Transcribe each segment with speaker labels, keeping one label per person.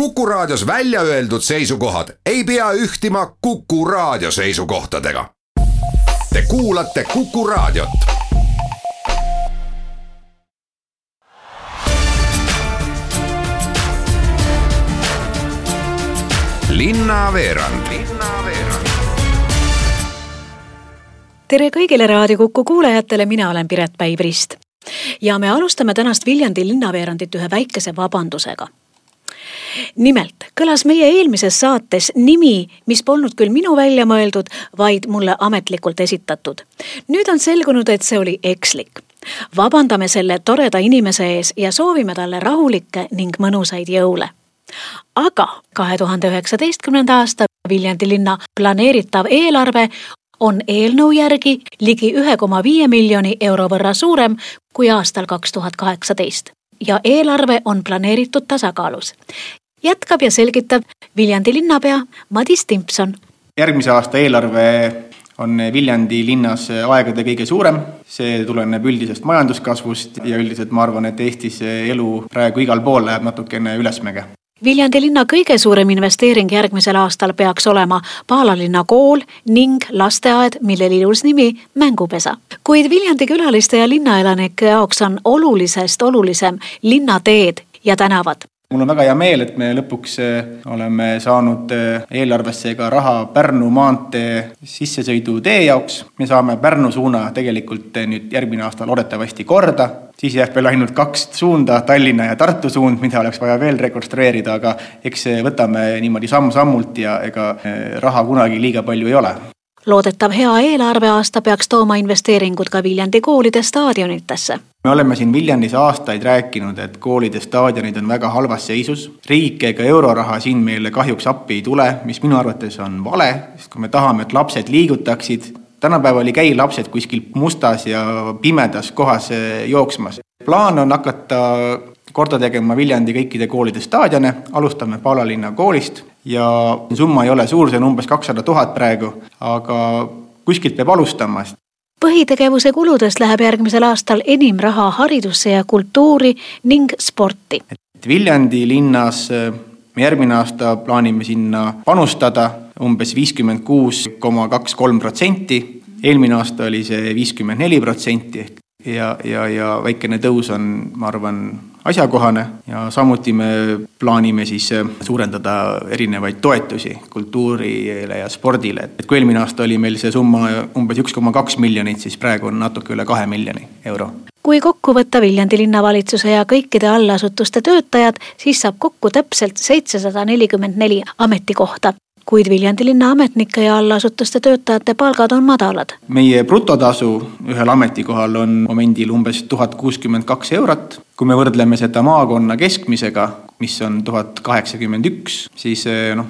Speaker 1: Kuku Raadios välja öeldud seisukohad ei pea ühtima Kuku Raadio seisukohtadega. Te kuulate Kuku Raadiot. linnaveerand
Speaker 2: tere kõigile Raadio Kuku kuulajatele, mina olen Piret Päiv-Rist. ja me alustame tänast Viljandi linnaveerandit ühe väikese vabandusega nimelt kõlas meie eelmises saates nimi, mis polnud küll minu välja mõeldud, vaid mulle ametlikult esitatud. nüüd on selgunud, et see oli ekslik. vabandame selle toreda inimese ees ja soovime talle rahulikke ning mõnusaid jõule. aga kahe tuhande üheksateistkümnenda aasta Viljandi linna planeeritav eelarve on eelnõu järgi ligi ühe koma viie miljoni euro võrra suurem kui aastal kaks tuhat kaheksateist ja eelarve on planeeritud tasakaalus jätkab ja selgitab Viljandi linnapea Madis Timpson.
Speaker 3: järgmise aasta eelarve on Viljandi linnas aegade kõige suurem, see tuleneb üldisest majanduskasvust ja üldiselt ma arvan, et Eestis elu praegu igal pool läheb natukene ülesmäge.
Speaker 2: Viljandi linna kõige suurem investeering järgmisel aastal peaks olema Paalalinna kool ning lasteaed, millel ilus nimi Mängupesa. kuid Viljandi külaliste ja linnaelanike jaoks on olulisest olulisem linnateed ja tänavad
Speaker 3: mul on väga hea meel, et me lõpuks äh, oleme saanud äh, eelarvesse ka raha Pärnu maantee sissesõidutee jaoks. me saame Pärnu suuna tegelikult äh, nüüd järgmine aasta loodetavasti korda, siis jääb veel ainult kaks suunda, Tallinna ja Tartu suund, mida oleks vaja veel rekonstrueerida, aga eks võtame niimoodi samm-sammult ja ega raha kunagi liiga palju ei ole
Speaker 2: loodetav hea eelarveaasta peaks tooma investeeringud ka Viljandi koolide staadionitesse.
Speaker 3: me oleme siin Viljandis aastaid rääkinud, et koolide staadionid on väga halvas seisus. riik ega euroraha siin meile kahjuks appi ei tule, mis minu arvates on vale, sest kui me tahame, et lapsed liigutaksid, tänapäeval ei käi lapsed kuskil mustas ja pimedas kohas jooksmas. plaan on hakata korda tegema Viljandi kõikide koolide staadione, alustame Paala linna koolist ja summa ei ole suur, see on umbes kakssada tuhat praegu, aga kuskilt peab alustama.
Speaker 2: põhitegevuse kuludest läheb järgmisel aastal enim raha haridusse ja kultuuri ning sporti.
Speaker 3: et Viljandi linnas me järgmine aasta plaanime sinna panustada umbes viiskümmend kuus koma kaks kolm protsenti, eelmine aasta oli see viiskümmend neli protsenti ehk ja, ja, ja väikene tõus on, ma arvan, asjakohane. Ja samuti me plaanime siis äh, suurendada erinevaid toetusi kultuurile ja spordile, et kui eelmine aasta oli meil see summa umbes üks koma kaks miljonit, siis praegu on natuke üle kahe miljoni euro.
Speaker 2: Kui kokku võtta Viljandi linnavalitsuse ja kõikide allasutuste töötajad, siis saab kokku täpselt seitsesada nelikümmend neli ametikohta kuid Viljandi linna ametnike ja allasutuste töötajate palgad on madalad.
Speaker 3: meie brutotasu ühel ametikohal on momendil umbes tuhat kuuskümmend kaks eurot. kui me võrdleme seda maakonna keskmisega, mis on tuhat kaheksakümmend üks, siis eh, noh,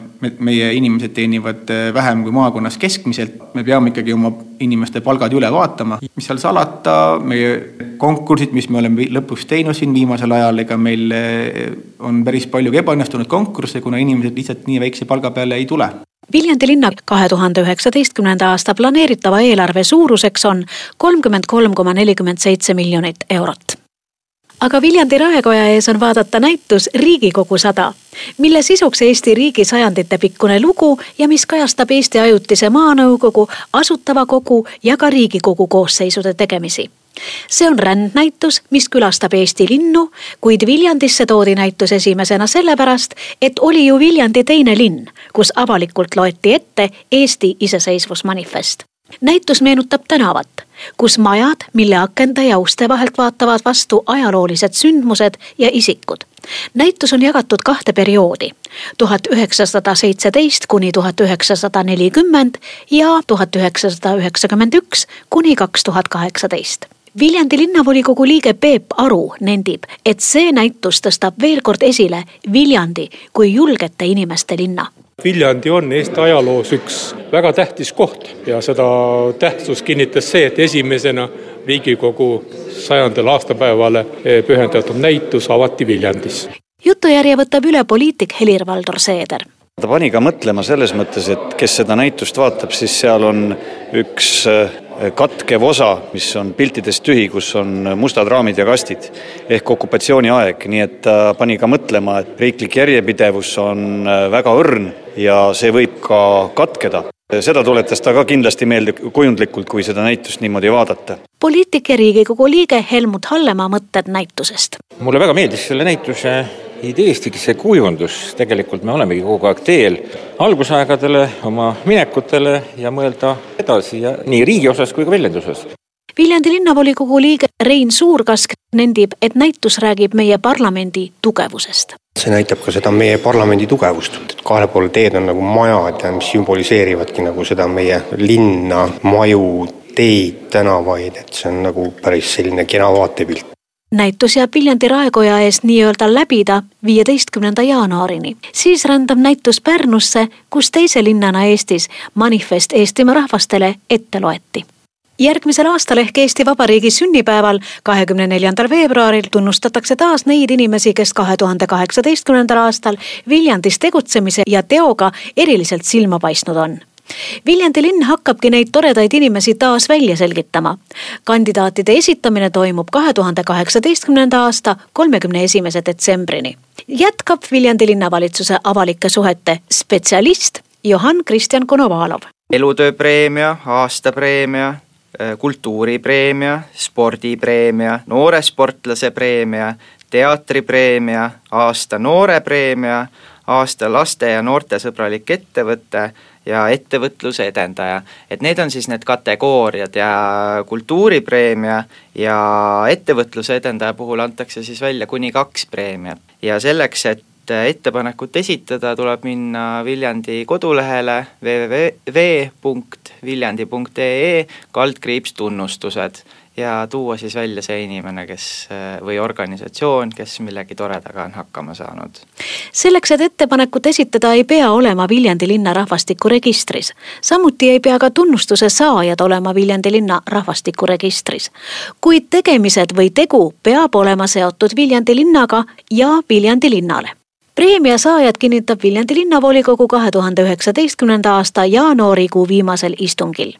Speaker 3: meie inimesed teenivad eh, vähem kui maakonnas keskmiselt. me peame ikkagi oma inimeste palgad üle vaatama, mis seal salata, meie konkursid, mis me oleme lõpuks teinud siin viimasel ajal, ega meil eh, on päris palju ka ebaõnnestunud konkursse, kuna inimesed lihtsalt nii väikse palga peale ei tule.
Speaker 2: Viljandi linna kahe tuhande üheksateistkümnenda aasta planeeritava eelarve suuruseks on kolmkümmend kolm koma nelikümmend seitse miljonit eurot aga Viljandi raekoja ees on vaadata näitus Riigikogu sada, mille sisuks Eesti riigi sajanditepikkune lugu ja mis kajastab Eesti Ajutise Maanõukogu, Asutava Kogu ja ka Riigikogu koosseisude tegemisi. See on rändnäitus, mis külastab Eesti linnu, kuid Viljandisse toodi näitus esimesena sellepärast, et oli ju Viljandi teine linn, kus avalikult loeti ette Eesti iseseisvusmanifest näitus meenutab tänavat, kus majad, mille akende ja uste vahelt vaatavad vastu ajaloolised sündmused ja isikud. näitus on jagatud kahte perioodi, tuhat üheksasada seitseteist kuni tuhat üheksasada nelikümmend ja tuhat üheksasada üheksakümmend üks kuni kaks tuhat kaheksateist Viljandi linnavolikogu liige Peep Aru nendib, et see näitus tõstab veel kord esile Viljandi kui julgete inimeste linna
Speaker 4: Viljandi on Eesti ajaloos üks väga tähtis koht ja seda tähtsust kinnitas see, et esimesena Riigikogu sajandale aastapäevale pühendatud näitus avati Viljandis.
Speaker 2: jutujärje võtab üle poliitik Helir-Valdor Seeder
Speaker 5: ta pani ka mõtlema selles mõttes, et kes seda näitust vaatab, siis seal on üks katkev osa, mis on piltidest tühi, kus on mustad raamid ja kastid ehk okupatsiooniaeg, nii et ta pani ka mõtlema, et riiklik järjepidevus on väga õrn ja see võib ka katkeda seda tuletas ta ka kindlasti meelde kujundlikult, kui seda näitust niimoodi vaadata.
Speaker 2: poliitik ja Riigikogu liige Helmut Hallemaa mõtted näitusest.
Speaker 6: mulle väga meeldis selle näituse ideest ikkagi see kujundus, tegelikult me olemegi kogu aeg teel algusaegadele, oma minekutele ja mõelda edasi ja nii riigi osas kui ka väljendi osas.
Speaker 2: Viljandi linnavolikogu liige Rein Suurkask nendib, et näitus räägib meie parlamendi tugevusest.
Speaker 7: see näitab ka seda meie parlamendi tugevust, et kahel pool teed on nagu majad, mis sümboliseerivadki nagu seda meie linna, maju, teid, tänavaid, et see on nagu päris selline kena vaatepilt
Speaker 2: näitus jääb Viljandi raekoja eest nii-öelda läbida viieteistkümnenda jaanuarini. siis rändab näitus Pärnusse, kus teise linnana Eestis manifest Eestimaa rahvastele ette loeti järgmisel aastal ehk Eesti Vabariigi sünnipäeval, kahekümne neljandal veebruaril tunnustatakse taas neid inimesi, kes kahe tuhande kaheksateistkümnendal aastal Viljandis tegutsemise ja teoga eriliselt silma paistnud on Viljandi linn hakkabki neid toredaid inimesi taas välja selgitama. kandidaatide esitamine toimub kahe tuhande kaheksateistkümnenda aasta kolmekümne esimese detsembrini. jätkab Viljandi linnavalitsuse avalike suhete spetsialist Johann Kristjan Konovalov.
Speaker 8: elutööpreemia, aastapreemia, kultuuripreemia, spordipreemia, nooresportlase preemia, teatripreemia, aasta noorepreemia, aasta laste- ja noortesõbralik ettevõte ja ettevõtluse edendaja. et need on siis need kategooriad ja kultuuripreemia ja ettevõtluse edendaja puhul antakse siis välja kuni kaks preemiat. ja selleks, et ettepanekut esitada, tuleb minna Viljandi kodulehele www.viljandi.ee kaldkriips tunnustused ja tuua siis välja see inimene, kes või organisatsioon, kes millegi toredaga on hakkama saanud.
Speaker 2: selleks, et ettepanekut esitada, ei pea olema Viljandi linna rahvastikuregistris. samuti ei pea ka tunnustuse saajad olema Viljandi linna rahvastikuregistris. kuid tegemised või tegu peab olema seotud Viljandi linnaga ja Viljandi linnale preemia saajad kinnitab Viljandi linnavolikogu kahe tuhande üheksateistkümnenda aasta jaanuarikuu viimasel istungil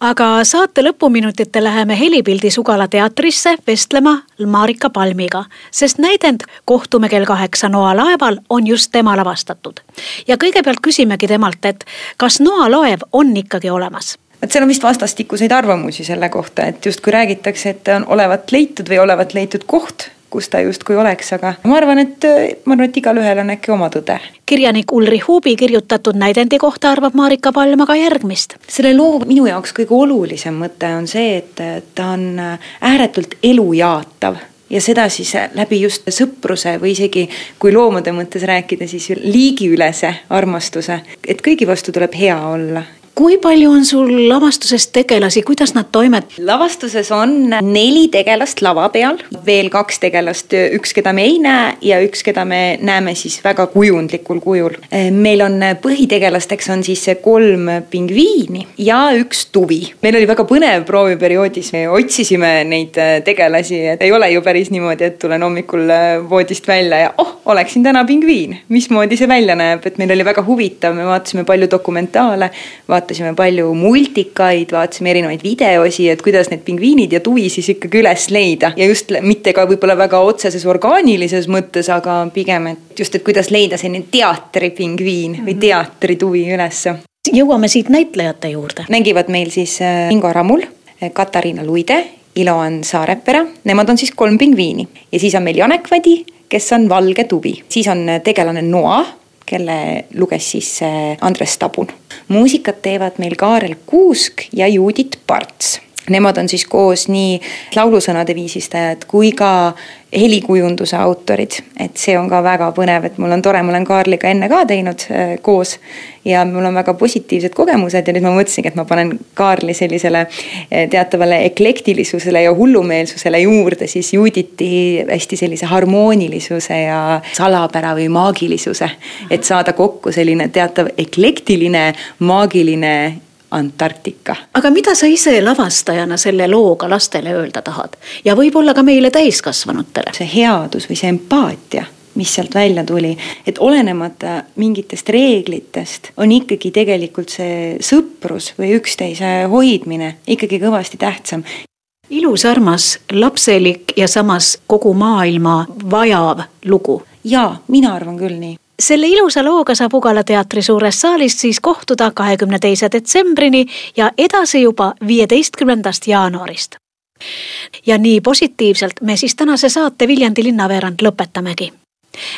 Speaker 2: aga saate lõpuminutitel läheme Helipildi Sugala teatrisse vestlema Marika Palmiga, sest näidend Kohtume kell kaheksa Noa laeval on just tema lavastatud. ja kõigepealt küsimegi temalt, et kas Noa laev on ikkagi olemas
Speaker 9: et seal on vist vastastikuseid arvamusi selle kohta, et justkui räägitakse, et on olevat leitud või olevat leitud koht kus ta justkui oleks, aga ma arvan, et ma arvan, et igalühel on äkki oma tõde.
Speaker 2: kirjanik Ulri Huubi kirjutatud näidendi kohta arvab Marika Palm aga järgmist.
Speaker 9: selle loo minu jaoks kõige olulisem mõte on see, et ta on ääretult elujaatav ja seda siis läbi just sõpruse või isegi kui loomade mõttes rääkida, siis liigiülese armastuse, et kõigi vastu tuleb hea olla
Speaker 2: kui palju on sul lavastuses tegelasi, kuidas nad toimetavad?
Speaker 9: lavastuses on neli tegelast lava peal, veel kaks tegelast, üks, keda me ei näe ja üks, keda me näeme siis väga kujundlikul kujul. meil on põhitegelasteks on siis kolm pingviini ja üks tuvi. meil oli väga põnev prooviperioodis, me otsisime neid tegelasi, et ei ole ju päris niimoodi, et tulen hommikul voodist välja ja oh, oleksin täna pingviin. mismoodi see välja näeb, et meil oli väga huvitav, me vaatasime palju dokumentaale, vaatasime vaatasime palju multikaid, vaatasime erinevaid videosi, et kuidas need pingviinid ja tuvi siis ikkagi üles leida ja just mitte ka võib-olla väga otseses orgaanilises mõttes, aga pigem, et just, et kuidas leida selline teatripingviin või mhm. teatrituvi ülesse.
Speaker 2: jõuame siit näitlejate juurde.
Speaker 9: mängivad meil siis äh, Ingo Ramul, äh, Katariina Luide, Iloan Saarepera, nemad on siis kolm pingviini ja siis on meil Janek Vadi, kes on valge tuvi, siis on äh, tegelane Noa kelle luges siis Andres Tabun. muusikat teevad meil Kaarel Kuusk ja Judit Parts Nemad on siis koos nii laulusõnade viisistajad kui ka helikujunduse autorid, et see on ka väga põnev, et mul on tore, ma olen Kaarliga enne ka teinud äh, koos. ja mul on väga positiivsed kogemused ja nüüd ma mõtlesingi, et ma panen Kaarli sellisele äh, teatavale eklektilisusele ja hullumeelsusele juurde siis Juditi hästi sellise harmoonilisuse ja salapära või maagilisuse. et saada kokku selline teatav eklektiline, maagiline Antarktika.
Speaker 2: aga mida sa ise lavastajana selle looga lastele öelda tahad ja võib-olla ka meile täiskasvanutele?
Speaker 9: see headus või see empaatia mis sealt välja tuli, et olenemata mingitest reeglitest on ikkagi tegelikult see sõprus või üksteise hoidmine ikkagi kõvasti tähtsam
Speaker 2: ilus, armas, lapselik ja samas kogu maailma vajav lugu.
Speaker 9: jaa, mina arvan küll nii
Speaker 2: selle ilusa looga saab Ugala teatri suures saalis siis kohtuda kahekümne teise detsembrini ja edasi juba viieteistkümnendast jaanuarist. ja nii positiivselt me siis tänase saate Viljandi linnaveerand lõpetamegi.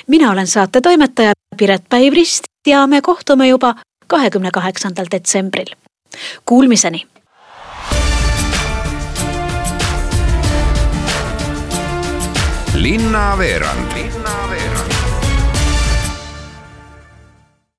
Speaker 2: mina olen saate toimetaja Piret Päivrist ja me kohtume juba kahekümne kaheksandal detsembril. Kuulmiseni
Speaker 1: linnaveerand. linnaveerand